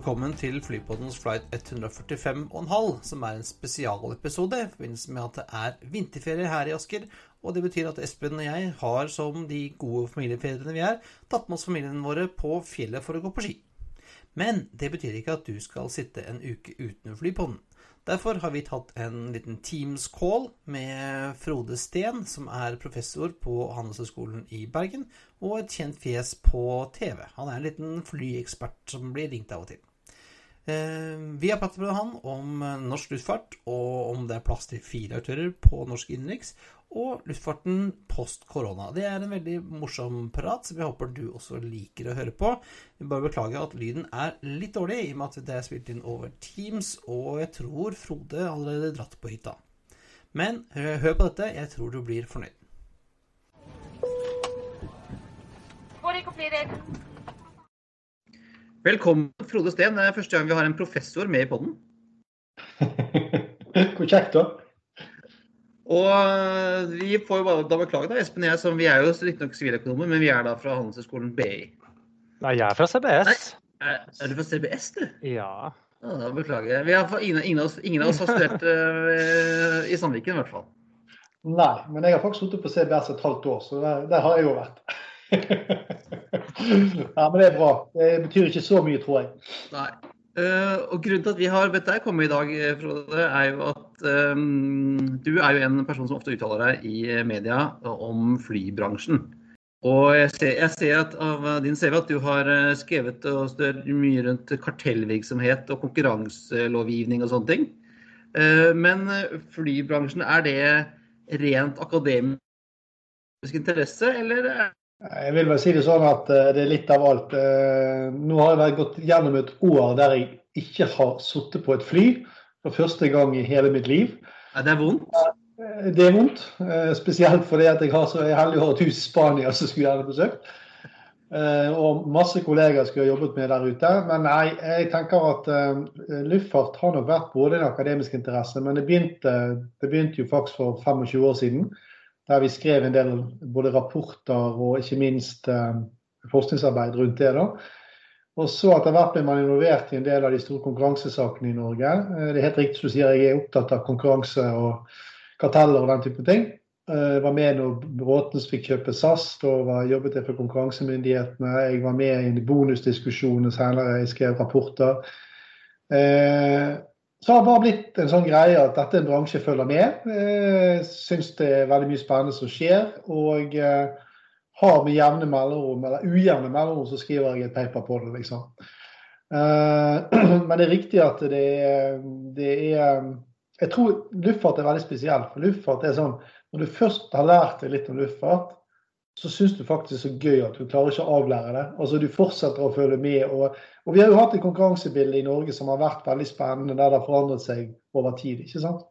Velkommen til Flypoddens flight 145,5, som er en spesialepisode i forbindelse med at det er vinterferie her i Asker. Og det betyr at Espen og jeg har, som de gode familiefedrene vi er, tatt med oss familiene våre på fjellet for å gå på ski. Men det betyr ikke at du skal sitte en uke uten Flypodden. Derfor har vi tatt en liten Teams-call med Frode Steen, som er professor på Handelshøyskolen i Bergen, og et kjent fjes på TV. Han er en liten flyekspert som blir ringt av og til. Eh, Vi har pratet med han om norsk luftfart, og om det er plass til fire aktører på norsk innenriks, og luftfarten post korona. Det er en veldig morsom prat, som jeg håper du også liker å høre på. Jeg bare beklager at lyden er litt dårlig, i og med at det er spilt inn over Teams, og jeg tror Frode allerede dratt på hytta. Men eh, hør på dette, jeg tror du blir fornøyd. Boarding completed. Velkommen, Frode Steen. Det er første gang vi har en professor med i podden. Hvor kjekt, da. Og vi får jo bare da beklage da, Espen og jeg, som vi er jo riktignok siviløkonomer, men vi er da fra Handelshøyskolen BI. Nei, jeg er fra CBS. Nei, er du fra CBS, du? Ja. Ja, da beklager jeg. Vi har, ingen, ingen, av oss, ingen av oss har studert uh, i Sandviken, i hvert fall. Nei, men jeg har faktisk sittet på CBS et halvt år, så der, der har jeg jo vært. ja, men det er bra. Det betyr ikke så mye, tror jeg. Nei. Uh, og grunnen til at vi har bedt deg komme i dag, eh, Frode, er jo at um, du er jo en person som ofte uttaler deg i eh, media om flybransjen. Og jeg ser, jeg ser at av din CV at du har skrevet mye rundt kartellvirksomhet og konkurranselovgivning og sånne ting. Men flybransjen, er det rent akademisk interesse, eller er Jeg vil vel si det sånn at eh, det er litt av alt. Eh, Nå har jeg gått gjennom et år der jeg ikke har sittet på et fly for første gang i hele mitt liv. er det vondt? Eh, Det er vondt, eh, spesielt fordi at jeg har så heldig å ha et hus i Spania som skulle gjerne besøkt. Eh, Og masse kollegaer skulle ha jobbet med der ute. Men nei, jeg tenker at eh, luftfart har nok vært både en akademisk interesse, men det begynte, det begynte jo faktisk for 25 år siden. Der vi skrev en del både rapporter og ikke minst eh, forskningsarbeid rundt det. da. Og så etter hvert ble man involvert i en del av de store konkurransesakene i Norge. Eh, Det er helt riktig du sier, jeg er opptatt av konkurranse og karteller og den type ting. Eh, Jeg var med når Bråtens fikk kjøpe SAS. Da jobbet jeg for konkurransemyndighetene. Jeg var med i bonusdiskusjonene senere. Jeg skrev rapporter. Eh, så har det bare blitt en sånn greie at dette er en bransje jeg følger med. Jeg syns det er veldig mye spennende som skjer. Og eh, har med jevne mellomrom, eller ujevne mellomrom, så skriver jeg et paper på det, liksom. Eh, men det er riktig at det det er Jeg tror luftfart er veldig spesiell. For luftfart er sånn Når du først har lært deg litt om luftfart, så syns du faktisk så gøy at du klarer ikke å avlære det. Altså Du fortsetter å følge med. Og, og vi har jo hatt et konkurransebilde i Norge som har vært veldig spennende, der det har forandret seg over tid. ikke sant?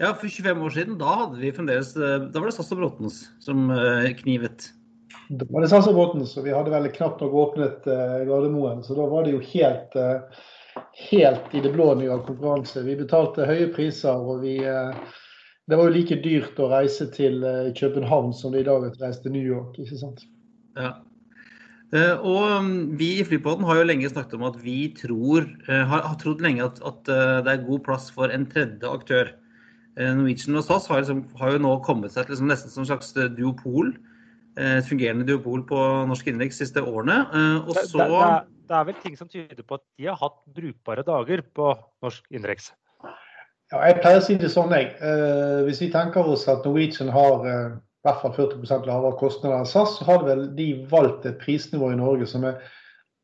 Ja, for 25 år siden, da hadde vi fremdeles eh, Da var det Sass og Bråtens som eh, knivet. Da var det Sass og Bråtens, og vi hadde vel knapt nok åpnet eh, Gardermoen. Så da var det jo helt, eh, helt i det blå når det gjaldt konkurranse. Vi betalte høye priser, og vi eh, Det var jo like dyrt å reise til eh, København som det i dag er å reise til New York. ikke sant? Ja. Eh, og mm, vi i Flypodden har jo lenge snakket om at vi tror, eh, har, har trodd lenge at, at det er god plass for en tredje aktør. Norwegian og SAS har, liksom, har jo nå kommet seg til liksom nesten som en slags duopol. eh, Et fungerende duopol på norsk innenriks de siste årene. Eh, Og Det, så det, det, er, det er vel ting som tyder på at de har hatt brukbare dager på norsk innenriks. Ja, jeg pleier å si det sånn, jeg. Eh, hvis vi tenker oss at Norwegian har eh, i hvert fall 40 lavere kostnader enn SAS, så har vel de valgt et prisnivå i Norge som er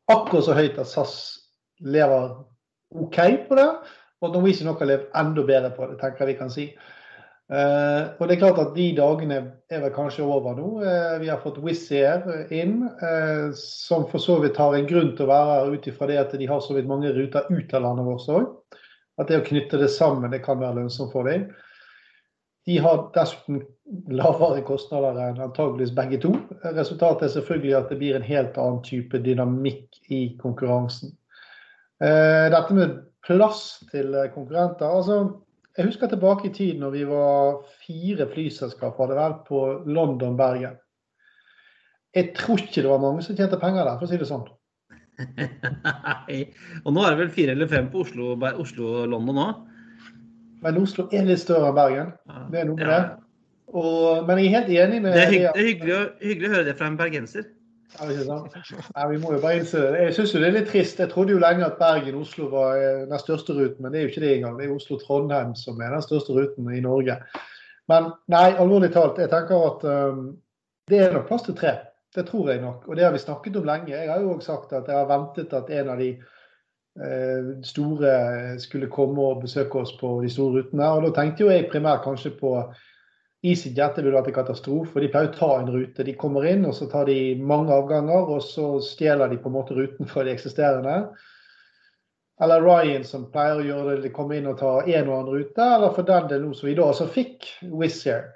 akkurat så høyt at SAS lever OK på det, og at Norwegian nok har levd enda bedre på det, tenker jeg vi kan si. Eh, og det er klart at De dagene er vel kanskje over nå. Eh, vi har fått Wizz Air inn, eh, som for så vidt har en grunn til å være her ut ifra det at de har så vidt mange ruter ut av landet vårt òg. At det å knytte det sammen det kan være lønnsomt for dem. De har dessuten lavere kostnader enn antageligvis begge to. Resultatet er selvfølgelig at det blir en helt annen type dynamikk i konkurransen. Dette med plass til konkurrenter altså Jeg husker tilbake i tid når vi var fire flyselskaper hadde vært på London-Bergen. Jeg tror ikke det var mange som tjente penger der, for å si det sånn. Nei. Og nå er det vel fire eller fem på Oslo-London Oslo, òg? Men Oslo er litt større enn Bergen. Det er noe med Ja. det. Og, men jeg er helt enig med Det er, hygg, det det er hyggelig, å, hyggelig å høre det fra en bergenser. Ja, ikke sant? Nei, vi må jo bare innse det. Jeg syns jo det er litt trist. Jeg trodde jo lenge at Bergen-Oslo var eh, den største ruten, men det er jo ikke det engang. Det er Oslo-Trondheim som er den største ruten i Norge. Men nei, alvorlig talt, jeg tenker at um, det er nok plass til tre. Det tror jeg nok. Og det har vi snakket om lenge. Jeg har jo også sagt at jeg har ventet at en av de eh, store skulle komme og besøke oss på de store rutene. Og da tenkte jo jeg primært kanskje på EasyJet det ville vært en katastrofe. for De pleier å ta en rute. De kommer inn, og så tar de mange avganger, og så stjeler de på en måte ruten fra de eksisterende. Eller Ryan som pleier å gjøre det, de kommer inn og tar en og annen rute. Eller for den del nå som vi da altså fikk Wizz Air.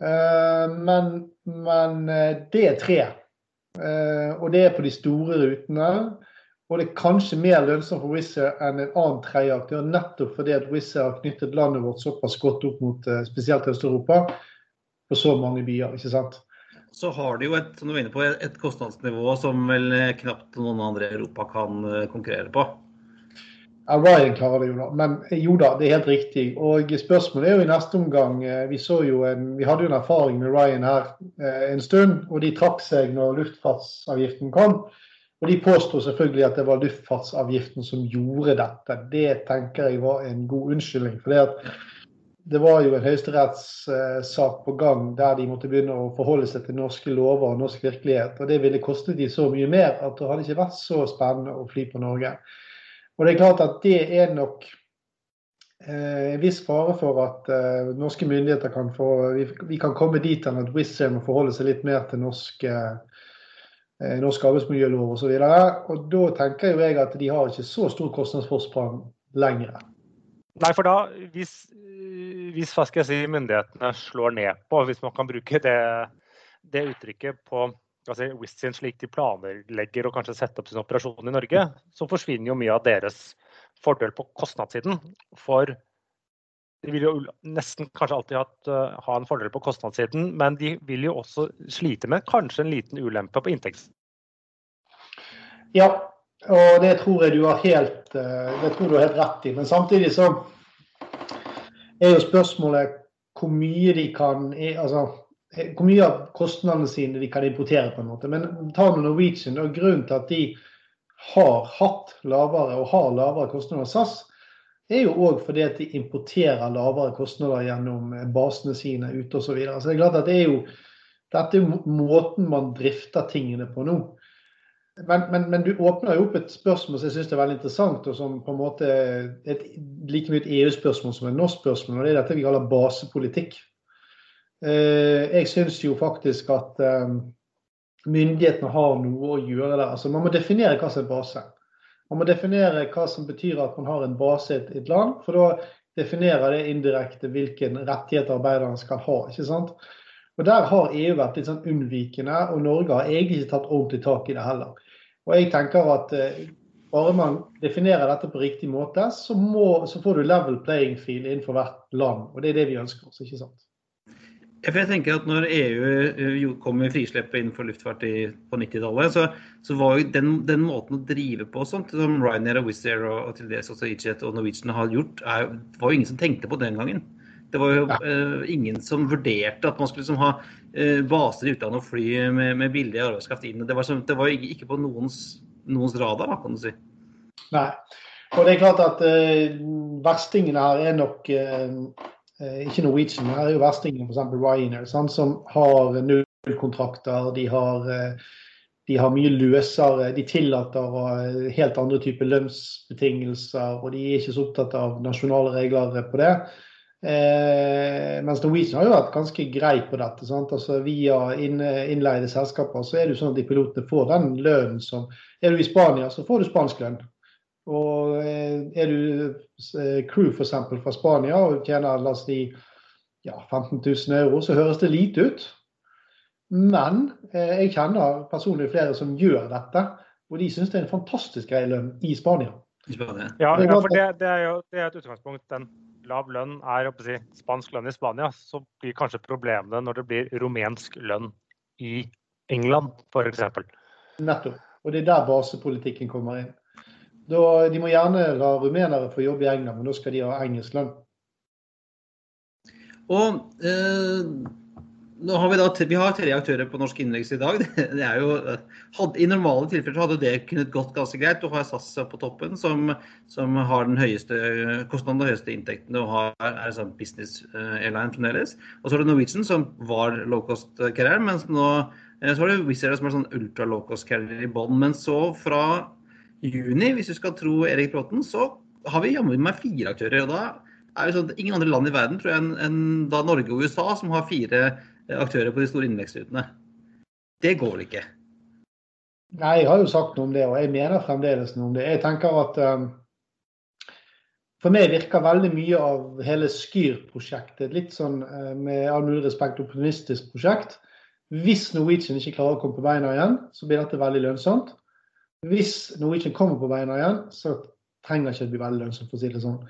Eh, men, men eh, det er tre. Eh, og det er på de store rutene. Og det er kanskje mer lønnsomt for Wizz Air enn en annen tredje aktør, nettopp fordi at Wizz Air har knyttet landet vårt såpass godt opp mot spesielt Øst-Europa på så mange byer. ikke sant? Så har de jo et, som du var inne på, et kostnadsnivå som vel knapt noen andre i Europa kan konkurrere på. Ja, Ryan klarer det jo da, men jo da, det er helt riktig. Og spørsmålet er jo i neste omgang eh, Vi, en, vi hadde jo en erfaring med Ryan her eh, en stund, og de trakk seg når luftfartsavgiften kom. Og de påsto selvfølgelig at det var luftfartsavgiften som gjorde dette. Det tenker jeg var en god unnskyldning. For det var jo en høyesterettssak på gang der de måtte begynne å forholde seg til norske lover og norsk virkelighet. Og det ville kostet de så mye mer at det hadde ikke vært så spennende å fly på Norge. Og det er klart at det er nok eh, en viss fare for at eh, norske myndigheter kan få Vi, vi kan komme dit hen at Wizz Air må forholde seg litt mer til norsk, eh, norsk arbeidsmiljølov osv. Og, og da tenker jo jeg at de har ikke så stor kostnadsforsprang lenger. Nei, for da, hvis, hvis hva skal jeg si, myndighetene slår ned på, hvis man kan bruke det, det uttrykket på altså Wizz slik de planlegger å kanskje sette opp sin operasjon i Norge, så forsvinner jo mye av deres fordel på kostnadssiden. For de vil jo nesten kanskje alltid hatt, uh, ha en fordel på kostnadssiden, men de vil jo også slite med kanskje en liten ulempe på inntekts... Ja, og det tror jeg du har helt, tror du har helt rett i. Men samtidig så er jo spørsmålet hvor mye de kan altså hvor mye av kostnadene sine de kan importere. på en måte. Men ta med Norwegian, og grunnen til at de har hatt lavere og har lavere kostnader enn SAS, er jo òg fordi at de importerer lavere kostnader gjennom basene sine ute osv. Så, videre. så det er klart at det er jo, dette er måten man drifter tingene på nå. Men, men, men, du åpner jo opp et spørsmål som jeg syns er veldig interessant, og som på en måte er like mye et EU-spørsmål som et norsk spørsmål. og Det er dette vi kaller basepolitikk. Jeg syns jo faktisk at myndighetene har noe å gjøre der. Altså, man må definere hva som er base. Man må definere hva som betyr at man har en base i et land. For da definerer det indirekte hvilke rettigheter arbeiderne skal ha. ikke sant? Og Der har EU vært litt sånn unnvikende, og Norge har egentlig ikke tatt ordentlig tak i det heller. Og jeg tenker at bare man definerer dette på riktig måte, så, må, så får du level playing field innenfor hvert land. Og det er det vi ønsker oss. ikke sant? Jeg tenker at når EU kom med frisleppet innenfor luftfart på 90-tallet, så, så, var jo den, den, måten å drive på sånt, som Ryanair og Wizz Air og, og til dels også EasyJet og Norwegian har gjort, er, var jo ingen som tenkte på den gangen. Det var jo ja. uh, ingen som vurderte at man skulle liksom, ha uh, baser i utlandet og fly med, med billig arbeidskraft inn. Det var, som, det var jo ikke på noens, noens radar, da, kan du si. Nei. Og det er klart at uh, verstingene her er nok ikke Norwegian, men er jo verstingen f.eks. Ryanair, sant, som har nullkontrakter. De har, de har mye løsere De tillater helt andre typer lønnsbetingelser, og de er ikke så opptatt av nasjonale regler på det. Eh, mens Norwegian har jo vært ganske grei på dette. Altså Via inn, innleide selskaper så er det jo sånn at de pilotene får den lønnen som Er du i Spania, så får du spansk lønn. Og eh, er du crew crew f.eks. fra Spania og tjener la oss si ja, 15 000 euro, så høres det lite ut. Men eh, jeg kjenner personlig flere som gjør dette, og de syns det er en fantastisk grei lønn i Spania. Ja, ja for det, det, er jo det er et utgangspunkt. Den lav lønn er si, spansk lønn i Spania, så blir kanskje problemene når det blir rumensk lønn i England, f.eks. Nettopp. Og det er der basepolitikken kommer inn. Da, de må gjerne la rumenere få jobbe i England, men da skal de ha engelsk lønn. Og eh, nå har vi, da, vi har tre aktører på norsk innenriks i dag. Det, er jo, had, I normale tilfeller hadde det kunnet gått ganske greit. Du har SAS på toppen, som, som har den høyeste kostnaden og høyeste inntektene og har, er sånn business eh, airline fremdeles. Og så har du Norwegian, som var low cost carrier, mens nå eh, så har du Wizz Air som er sånn ultra low cost carrier i bånn. Men så fra juni, hvis du skal tro Erik Bråten, så har vi jammen meg fire aktører. og da er det sånn at Ingen andre land i verden tror jeg, enn en, da Norge og USA som har fire eh, aktører på de store innvekstrutene. Det går ikke. Nei, jeg har jo sagt noe om det, og jeg mener fremdeles noe om det. Jeg tenker at um, For meg virker veldig mye av hele Skyr-prosjektet litt sånn uh, med all mulig respekt optimistisk prosjekt. Hvis Norwegian ikke klarer å komme på beina igjen, så blir dette veldig lønnsomt. Hvis Norwegian kommer på beina igjen, så trenger ikke det bli veldig lønnsomt, for å si det sånn.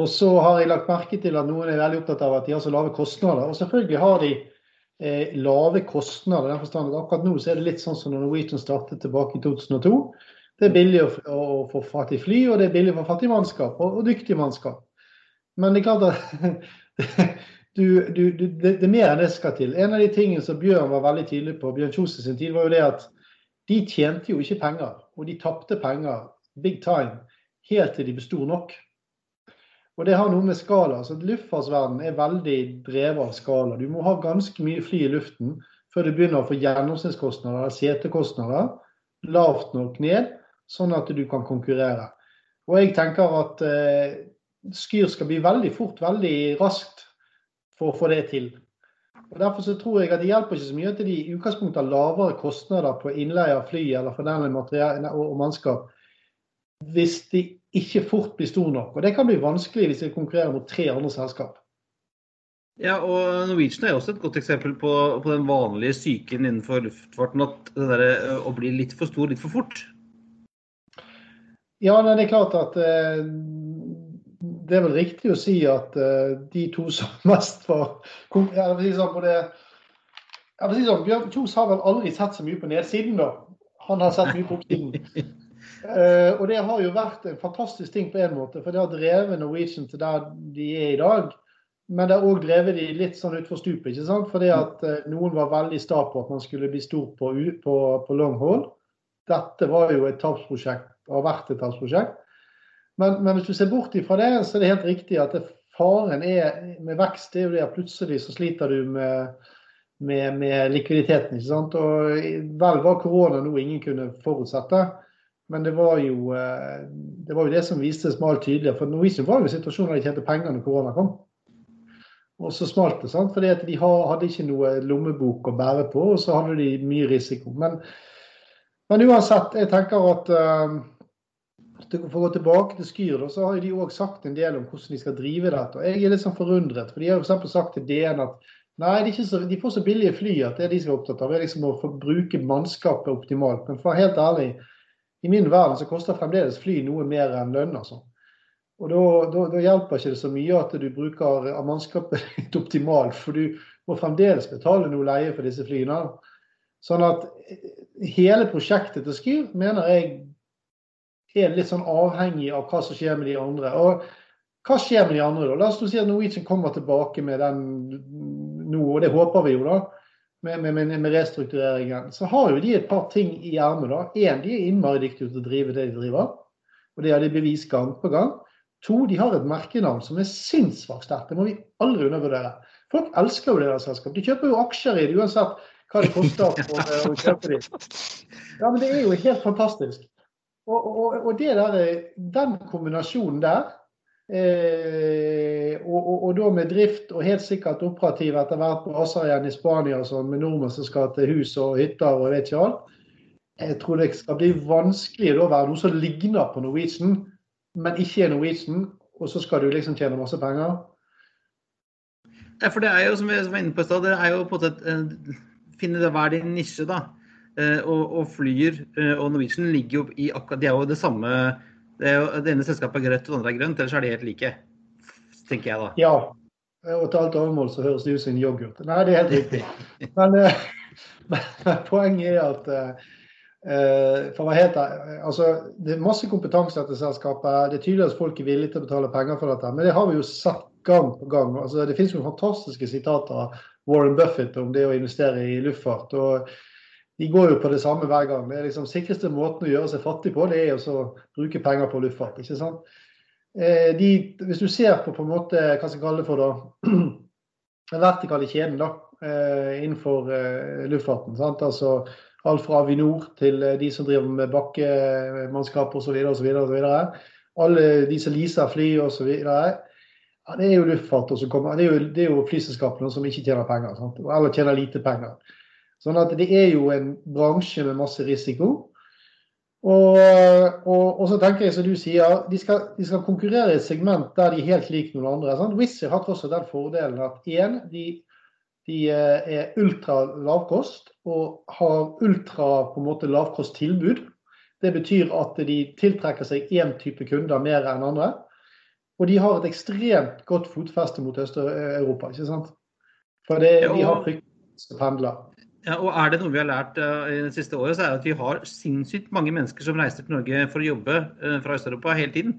Og så har jeg lagt merke til at noen er veldig opptatt av at de har så lave kostnader. Og selvfølgelig har de eh, lave kostnader. den forstand at Akkurat nå så er det litt sånn som når Norwegian startet tilbake i 2002. Det er billig å, å få fatt i fly, og det er billig å få fatt i mannskap, og, og dyktig mannskap. Men det er klart at du, du, du, det, det, er mer enn det skal til. En av de tingene som Bjørn var veldig tydelig på, Bjørn Kjose sin tid, var jo det at de tjente jo ikke penger. Og de tapte penger big time helt til de besto nok. Og det har noe med skala. så Luftfartsverdenen er veldig drevet av skala. Du må ha ganske mye fly i luften før du begynner å få gjennomsnittskostnader, setekostnader, lavt nok ned, sånn at du kan konkurrere. Og jeg tenker at eh, Skyr skal bli veldig fort, veldig raskt for å få det til. Og Derfor så tror jeg at det hjelper ikke så mye at de i utgangspunktet har lavere kostnader på innleie av fly eller for den materiell og mannskap, hvis de ikke fort blir stor nok. Og Det kan bli vanskelig hvis de konkurrerer mot tre andre selskap. Ja, og Norwegian er også et godt eksempel på, på den vanlige psyken innenfor luftfarten. At det der, å bli litt for stor litt for fort. Ja, det er klart at eh, det er vel riktig å si at uh, de to som mest var jeg vil si sånn, både, jeg vil si sånn, Bjørn Kjos har vel aldri sett så mye på nedsiden, da. Han har sett mye på oppsiden. Uh, og det har jo vært en fantastisk ting på en måte, for det har drevet Norwegian til der de er i dag. Men det har òg drevet de litt sånn utfor stupet. ikke sant? Fordi at uh, noen var veldig sta på at man skulle bli stor på, på, på long haul. Dette var jo et tapsprosjekt, har vært et tapsprosjekt. Men, men, hvis du ser bort ifra det, så er det helt riktig at det, faren er, med vekst det er jo det at plutselig så sliter du med, med, med likviditeten. ikke sant? Og vel var korona noe ingen kunne forutsette. Men det var, jo, eh, det var jo det som viste seg smalt tydeligere. For Norwegian var jo situasjonen der de tjente penger når korona kom. Og så smalt det, sant? fordi de hadde ikke noe lommebok å bære på, og så hadde de mye risiko. Men, men uansett, jeg tenker at uh, For å gå tilbake til Skyr, så har de òg sagt en del om hvordan de skal drive dette. Og jeg er litt sånn forundret, for de har f.eks. sagt til DN at nei, de, så, de, får så billige fly at det de skal være opptatt av, er liksom å få bruke mannskapet optimalt. Men for å være helt ærlig, i min verden så koster fremdeles fly noe mer enn lønn. altså. Og da, da, da, hjelper ikke det så mye at du bruker mannskapet ditt optimalt, for du må fremdeles betale noe leie for disse flyene. Sånn at hele prosjektet til Skyr mener jeg er litt sånn avhengig av hva som skjer med de andre. Og hva skjer med de andre da? La oss si at Norwegian kommer tilbake med den nå, og det håper vi jo, da med, med, med, restruktureringen, så har jo de et par ting i ermet. Én, de er innmari dyktige til å drive det de driver. Og det har de bevist gang på gang. To, de har et merkenavn som er sinnssvakt sterkt. Det må vi aldri undervurdere. Folk elsker jo det der selskapet. De kjøper jo aksjer i det uansett hva det koster for å kjøpe dem. Ja, men det er jo helt fantastisk. Og, og, og der, den kombinasjonen der Eh, og, og, da med drift og helt sikkert operativ etter hvert på Asa igjen i Spania sånn, med nordmenn som skal til hus og hytter og vet ikke alt. Jeg tror det skal bli vanskelig å være noe som ligner på Norwegian, men ikke er Norwegian. Og så skal du liksom tjene masse penger. Ja, for det er jo, som vi var inne på i stad, det er jo på en måte finne hver din nisje, da. Og, og Flyer og Norwegian ligger jo i akkurat De er jo det samme det, er jo, det ene selskapet er grønt, og det andre er grønt, ellers er de helt like. Tenker jeg da. Ja. Og til alt overmål så høres det ut som en yoghurt. Nei, det er helt riktig. Men, men poenget er at for å være helt altså, Det er masse kompetanse i dette selskapet. Det er tydelig at folk er villige til å betale penger for dette. Men det har vi jo sett gang på gang. Altså, det finnes jo fantastiske sitater av Warren Buffett om det å investere i luftfart. og de går jo på det samme hver gang. Det er liksom sikreste måten å gjøre seg fattig på, det er å bruke penger på luftfart. ikke sant? Eh, de, hvis du ser på på en måte, hva skal jeg kalle det for da, den vertikale kjeden da, eh, innenfor eh, luftfarten. sant? Altså Alt fra Avinor til de som driver med bakkemannskap osv. osv. Alle de som leaser fly osv. Ja, det er jo luftfart som kommer. Det er jo, det er jo flyselskapene som ikke tjener penger. Sant? Eller tjener lite penger. Sånn at det er jo en bransje med masse risiko. Og, og, og så tenker jeg som du sier, de skal, de skal, konkurrere i et segment der de er helt like noen andre. Sant? Wizz har alt den fordelen at én, de, de, eh, er ultra lavkost og har ultra på en måte lavkosttilbud. Det betyr at de tiltrekker seg én type kunder mer enn andre. Og de har et ekstremt godt fotfeste mot Øst-Europa. ikke sant? For det, de har fryktelig pendler. Ja, og er det noe vi har lært uh, i det siste året, så er det at vi har sinnssykt mange mennesker som reiser til Norge for å jobbe uh, fra Øst-Europa hele tiden.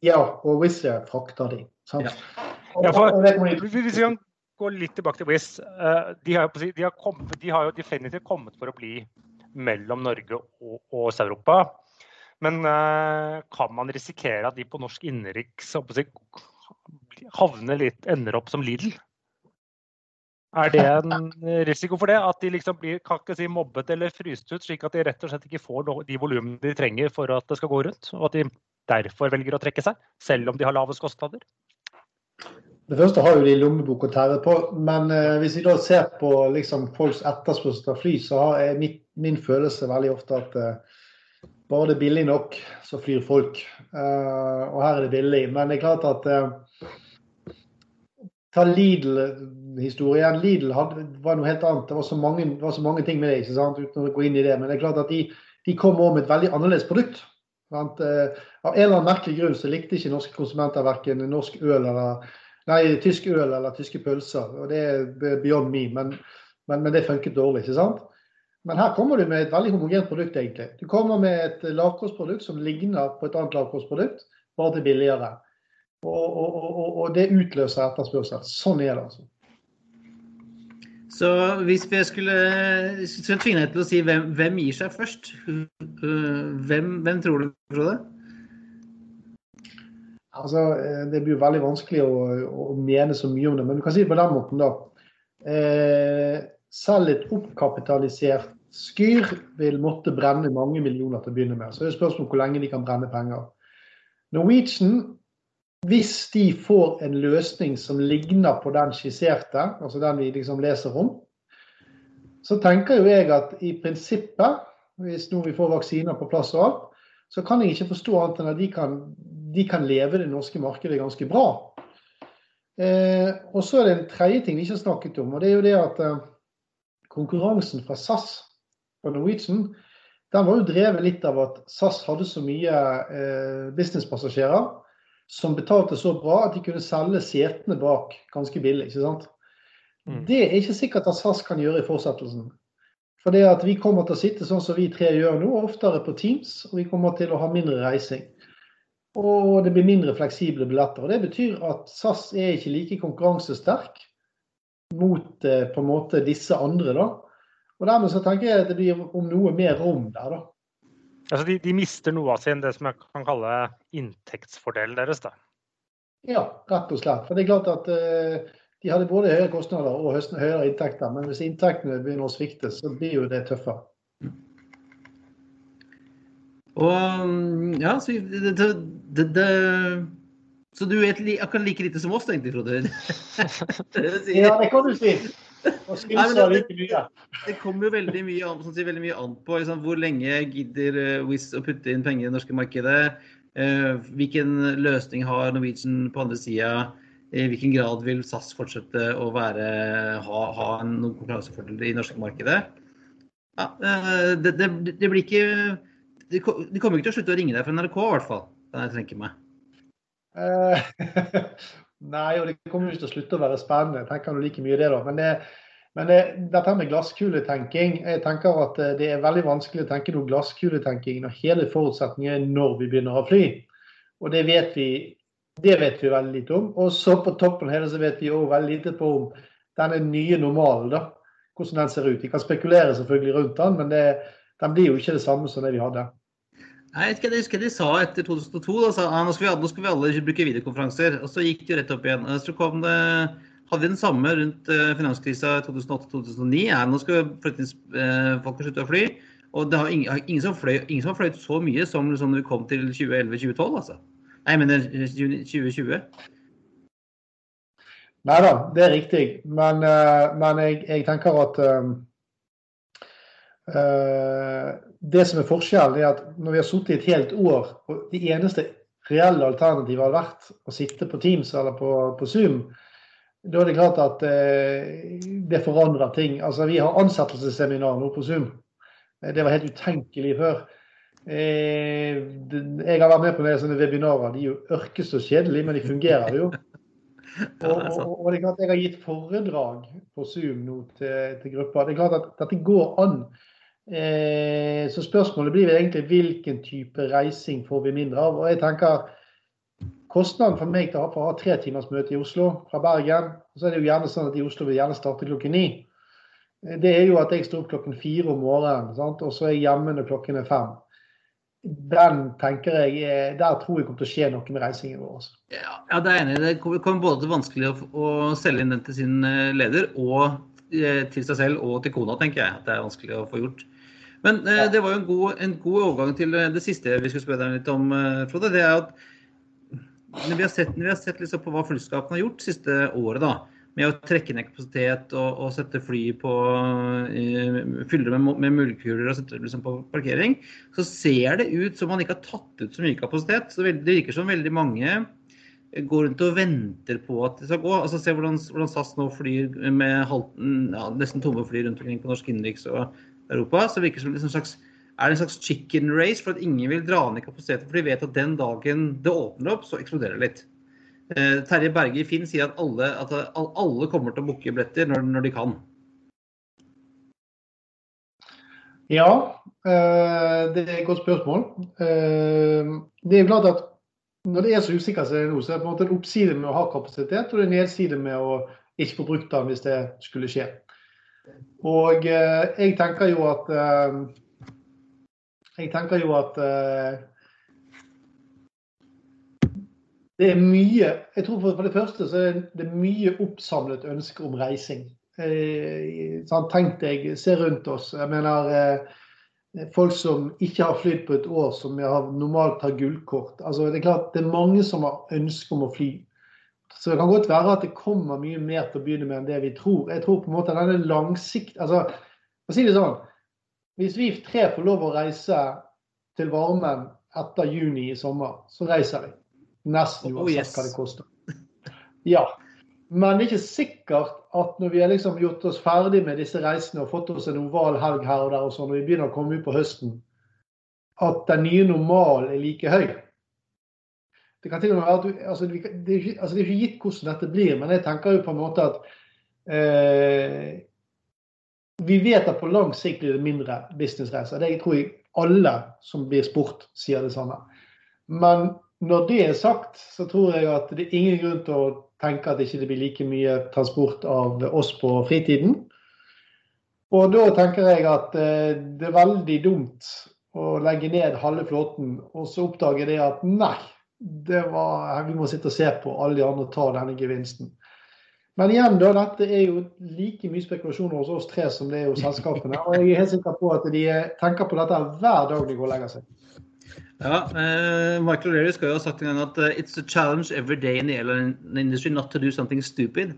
Ja, og Wizz frakter de. Sant? Ja. Ja, for, hvis vi kan gå litt tilbake til Wizz. Uh, de, de, de, har jo definitivt kommet for å bli mellom Norge og, og Øst-Europa. Men kan man risikere at de på norsk innenriks havner litt, ender opp som Lidl? Er det en risiko for det? At de liksom blir kan ikke si, mobbet eller fryst ut, slik at de rett og slett ikke får de volumene de trenger for at det skal gå rundt? Og at de derfor velger å trekke seg, selv om de har lavest kostnader? Det første har jo de lommebok å tære på, men uh, hvis vi da ser på liksom, folks etterspørsel etter fly, så er mitt, min følelse veldig ofte at uh, bare det er billig nok, så flyr folk. Uh, og her er det billig. Men det er klart at Ta Lidl-historien. Lidl hadde, var noe helt annet. Det var så mange, var så mange ting med det, uten å gå inn i det. Men det er klart at de, de kom òg med et veldig annerledes produkt. Sant? Eh, av en eller annen merkelig grunn så likte ikke norske konsumenter verken norsk øl eller nei, tysk øl eller tyske pølser. og Det er beyond me, men, men, men det funket dårlig. ikke sant? Men her kommer du med et veldig homogent produkt. egentlig. Du kommer med et lavkostprodukt som ligner på et annet lavkostprodukt, bare til billigere. Og, og, og, og det utløser etterspørsel. Sånn er det altså. Så hvis vi skulle, skulle tvinge deg til å si hvem, hvem, gir seg først, hvem, hvem tror du, Frode? Altså, det blir jo veldig vanskelig å, å, mene så mye om det, men du kan si det på den måten, da. Eh, selv et oppkapitalisert Skyr vil måtte brenne mange millioner til å begynne med. Så det er spørsmål om hvor lenge de kan brenne penger. Norwegian hvis de får en løsning som ligner på den skisserte, altså den vi liksom leser om, så tenker jo jeg at i prinsippet, hvis nå vi får vaksiner på plass og alt, så kan jeg ikke forstå annet enn at de kan, de kan leve det norske markedet ganske bra. Eh, og så er det en tredje ting vi ikke har snakket om, og det er jo det at eh, konkurransen fra SAS og Norwegian den var jo drevet litt av at SAS hadde så mye eh, businesspassasjerer som betalte så bra at de kunne selge setene bak ganske billig. ikke sant? Mm. Det er ikke sikkert at SAS kan gjøre i fortsettelsen. For det at vi kommer til å sitte sånn som vi tre gjør nå, oftere på Teams, og vi kommer til å ha mindre reising. Og det blir mindre fleksible billetter. og Det betyr at SAS er ikke like konkurransesterk mot eh, på en måte disse andre. da. Og Dermed så tenker jeg at det blir om noe mer rom der. da. Altså de, de, mister noe av sin det som jeg kan kalle inntektsfordelen deres, da. Ja, rett og slett. For det er klart at uh, de hadde både høyere kostnader og høyere inntekter. Men hvis inntektene begynner å svikte, så blir jo det tøffere. Og ja, så det, det, det, så du vet li, akkurat like lite som oss, egentlig, Frode? ja, det kan du si. Nei, det, det, det kommer jo veldig mye an, sånn, veldig mye an på liksom, hvor lenge gidder uh, Wizz å putte inn penger i det norske markedet. Uh, hvilken løsning har Norwegian på andre sida? I hvilken grad vil SAS fortsette å være, ha, ha noen konkurransefordel i det norske markedet? Ja, det, det, blir ikke de, kommer ikke til å slutte å ringe deg fra NRK, i hvert fall. Kan jeg tenke meg. Nei, og det kommer ikke til å slutte å være spennende. Jeg tenker du like mye det, da. Men, det, men det, dette med glasskuletenking Jeg tenker at eh, det er veldig vanskelig å tenke noe glasskuletenking når hele forutsetningen er når vi begynner å fly. Og det vet vi, det vet vi veldig lite om. Og så på toppen av hele så vet vi òg veldig lite på om denne nye normalen, da. Hvordan den ser ut. Vi kan spekulere selvfølgelig rundt den, men det, den blir jo ikke det samme som det vi hadde. Jeg husker, jeg husker de sa etter 2002 da, sa, ah, nå, skal vi, nå skal vi alle bruke videokonferanser. Og så gikk det jo rett opp igjen. Så kom det, hadde vi den samme rundt uh, finanskrisa 2008-2009. Ja, nå skal uh, folk slutte å fly. Og det har ingen, ingen, som har fløyet så mye som, når vi kom til 2011-2012. altså. Nei, jeg mener 2020. Nei da, det er riktig. Men, uh, men jeg, jeg, tenker at det som er forskjellen, er at når vi har sittet i et helt år, og det eneste reelle alternativet har vært å sitte på Teams eller på, på Zoom, da er det klart at eh, det forandrer ting. Altså, Vi har ansettelsesseminar nå på Zoom. Eh, det var helt utenkelig før. Eh, jeg har vært med på noen sånne webinarer. De er jo ørkes og kjedelige, men de fungerer jo. Og, og, og, det er klart Jeg har gitt foredrag på Zoom nå til, til grupper. Det er klart at dette går an. Eh, så spørsmålet blir egentlig hvilken type reising får vi mindre av. Og jeg tenker Kostnaden for meg til å ha, tre timers møte i Oslo fra Bergen, så er det jo gjerne sånn at i Oslo vil gjerne starte klokken ni. Eh, det er jo at jeg står opp klokken fire om morgenen, sant? og så er jeg hjemme når klokken er fem. Den tenker jeg, Der tror jeg kommer til å skje noe med reisingen vår. Ja, ja, det er enig. Det kommer både til vanskelig å, å selge inn den til sin eh, leder og til seg selv og til kona, tenker jeg. At det er vanskelig å få gjort. Men eh, det var jo en god, en god, overgang til eh, det siste vi skulle spørre deg litt om, eh, Frode. Det er at når vi har sett, vi har sett liksom på hva flyselskapene har gjort siste året, da, med å trekke ned kapasitet og, og sette fly på uh, Fylle det med, med muldkuler og sette det liksom på parkering, så ser det ut som man ikke har tatt ut så mye kapasitet. Så det virker som veldig mange går rundt og venter på at det skal gå. Altså Se hvordan, hvordan SAS nå flyr med halten, ja, nesten tomme fly rundt omkring på norsk innenriks og Europa, så virker det som en slags, er det en slags chicken race for at ingen vil dra ned kapasiteten. For de vet at den dagen det åpner opp, så eksploderer det litt. Eh, Terje Berge i Finn sier at alle, at alle kommer til å booke billetter når, når, de kan. Ja, eh, det er et godt spørsmål. Eh, det er klart at når det er så usikkert som det er nå, så er det på en måte en oppside med å ha kapasitet, og det er en nedside med å ikke få brukt den hvis det skulle skje. Og eh, jeg tenker jo at eh, Jeg tenker jo at eh, det er mye Jeg tror for, det første så er det mye oppsamlet ønske om reising. Sånn, tenk deg, se rundt oss. Jeg mener folk som ikke har flydd på et år, som normalt har gullkort. Altså, det er klart det er mange som har ønske om å fly. Så det kan godt være at det kommer mye mer til å begynne med enn det vi tror. Jeg tror på en måte denne langsikt... Altså, for å si det sånn Hvis vi tre får lov å reise til varmen etter juni i sommer, så reiser vi. Nesten uansett oh, yes. hva det koster. Ja. Men det er ikke sikkert at når vi har liksom gjort oss ferdig med disse reisene og fått oss en oval helg her og der, og sånn, og vi begynner å komme ut på høsten, at den nye normalen er like høy. Det kan til og med være at altså, det, er ikke, altså, det er ikke gitt hvordan dette blir, men jeg tenker jo på en måte at eh, vi vet at på lang sikt blir det mindre businessreiser. Det tror jeg alle som blir spurt, sier det samme. Men når det er sagt, så tror jeg at det er ingen grunn til å tenke at det ikke blir like mye transport av oss på fritiden. Og da tenker jeg at eh, det er veldig dumt å legge ned halve flåten, og så oppdager det at nei, det var, vi må sitte og se på alle de andre ta denne gevinsten. Men igjen, da, dette er jo like mye spekulasjoner hos oss tre som det er hos selskapene. Og jeg er helt sikker på at de tenker på dette hver dag de går og legger seg. Ja, uh, Michael O'Leary skal jo ha sagt en gang at uh, it's a challenge every day in the industry not to do something stupid.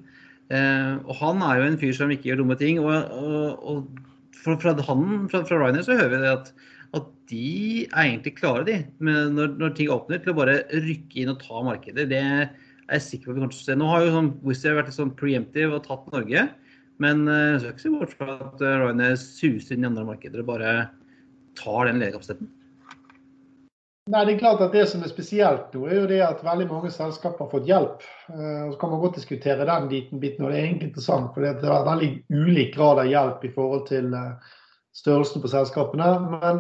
Uh, og han er jo en fyr som ikke gjør dumme ting. Og, og, og fra, fra, han, fra, fra Ryanair så hører vi det at, at de er egentlig klare, de, Men når, når, ting åpner, til å bare rykke inn og ta markeder. Det er jeg sikker på at vi kommer til å se. Nå har jo sånn, Wizz Air vært litt sånn preemptive og tatt Norge. Men uh, skal ikke se bort fra at Ryanair suser inn i andre markeder og bare tar den lederkapasiteten. Nei, det er klart at det som er spesielt nå, er jo det at veldig mange selskaper har fått hjelp. Eh, så kan man godt diskutere den biten, biten og det er egentlig interessant. For det er veldig ulik grad av hjelp i forhold til eh, størrelsen på selskapene. Men,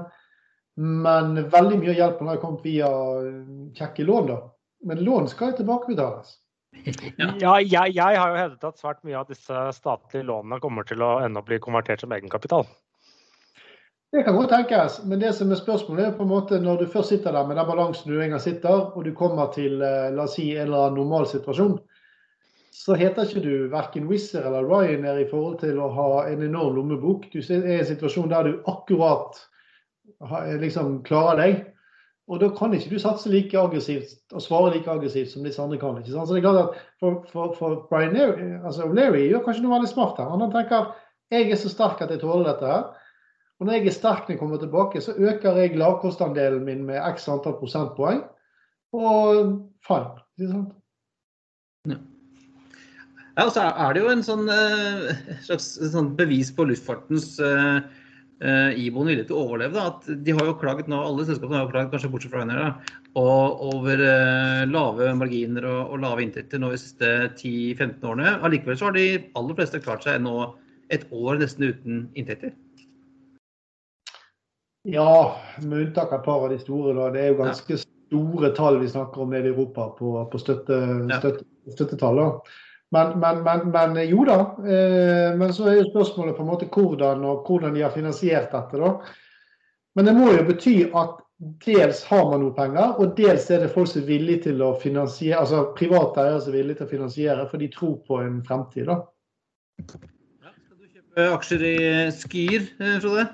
men veldig mye av hjelpen har kommet via eh, kjekke lån, da. Men lån skal jo tilbakebetales. Ja, jeg, jeg, har jo hevdet at svært mye av disse statlige lånene kommer til å ende opp bli konvertert som egenkapital. Det kan godt tenkes, men det som er spørsmålet er på en måte når du først sitter der med den balansen du engang sitter, og du kommer til eh, la oss si, en eller annen normal situasjon, så heter ikke du verken Wizz eller Ryanair i forhold til å ha en enorm lommebok. Du er i en situasjon der du akkurat liksom klarer deg. Og da kan ikke du satse like aggressivt og svare like aggressivt som disse andre kan. ikke sant? Så det er klart at For, for, for Brian Larry, altså Leary gjør kanskje noe veldig smart her. Han tenker jeg er så sterk at jeg tåler dette. her. Og når jeg er sterk når jeg kommer tilbake, så øker jeg lavkostandelen min med x antall prosentpoeng. Og fine. Ikke sant? Ja. og så er det jo en sånn uh, slags sånn bevis på luftfartens uh, uh, iboende vilje til å overleve. Da. At de har jo klaget nå, Alle selskapene har jo klaget, kanskje bortsett fra Ryanair, over uh, lave marginer og, og, lave inntekter nå de siste 10-15 årene. Allikevel så har de aller fleste klart seg nå et år nesten uten inntekter. Ja, med unntak av et par av de store. Da. Det er jo ganske ja. store tall vi snakker om nede i Europa på, på støtte, støtte, støttetall. Men, men, men, men, jo da. Eh, men så er jo spørsmålet på en måte hvordan og hvordan de har finansiert dette. da. Men det må jo bety at dels har man noe penger, og dels er det folk som er villige til å finansiere, altså private eiere som er villige til å finansiere, for de tror på en fremtid. da. Ja, skal du kjøpe aksjer i Skyr, eh, Frode?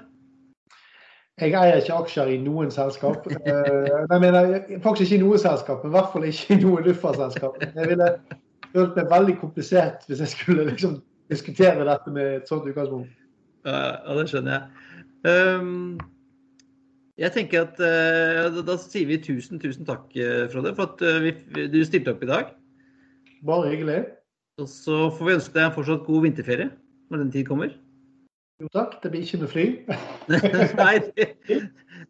Jeg eier ikke aksjer i noen selskap. Eh, jeg mener faktisk ikke i noe selskap, men i hvert fall ikke i noe luftfartsselskap. Jeg ville følt meg veldig komplisert hvis jeg skulle liksom diskutere dette med et sånt utgangspunkt. Ja, det skjønner jeg. Um, jeg tenker at uh, da, da, sier vi tusen, tusen takk, eh, Frode, for at vi, du stilte opp i dag. Bare hyggelig. Og så får vi ønske deg en fortsatt god vinterferie når den tid kommer. Jo takk, det blir ikke noe fly. Nei, det,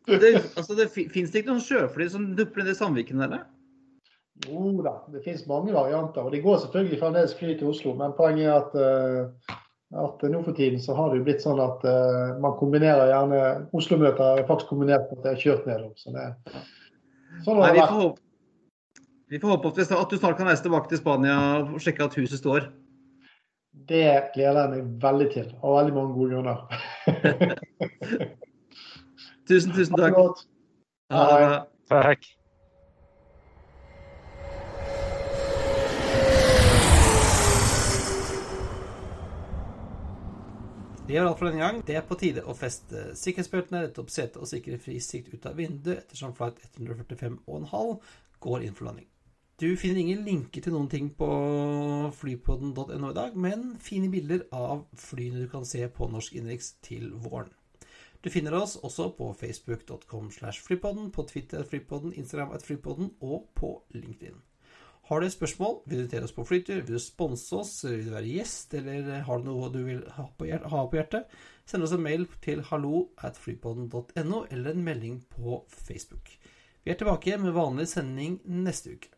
det, altså det fins ikke noen sjøfly som dupper ned i Sandviken, eller? Jo da, det finnes mange varianter. Og de går selvfølgelig fremdeles fly til Oslo. Men poenget er at, uh, at nå for tiden så har det jo blitt sånn at uh, man kombinerer gjerne Oslo-møter er faktisk kombinert med at det er kjørt nedom. Så det, sånn Nei, vi, får håpe, vi får håpe at, du snart kan reise tilbake til Spania og sjekke at huset står. Det gleder jeg meg veldig til, av veldig mange gode grunner. tusen, tusen takk. Ha det. Takk. Det var alt for denne gang. Det er på tide å feste sikkerhetsbeltene, rette opp setet og sikre fri sikt ut av vinduet ettersom flight 145,5 går inn for landing. Du finner ingen linker til noen ting på flypodden.no i dag, men fine bilder av flyene du kan se på norsk innenriks til våren. Du finner oss også på facebook.com slash flypodden, på Twitter at flypodden, Instagram at flypodden og på LinkedIn. Har du spørsmål, vil du invitere oss på flytur, vil du sponse oss, vil du være gjest, eller har du noe du vil ha på, hjertet, send oss en mail til hallo at flypodden.no, eller en melding på Facebook. Vi er tilbake med vanlig sending neste uke.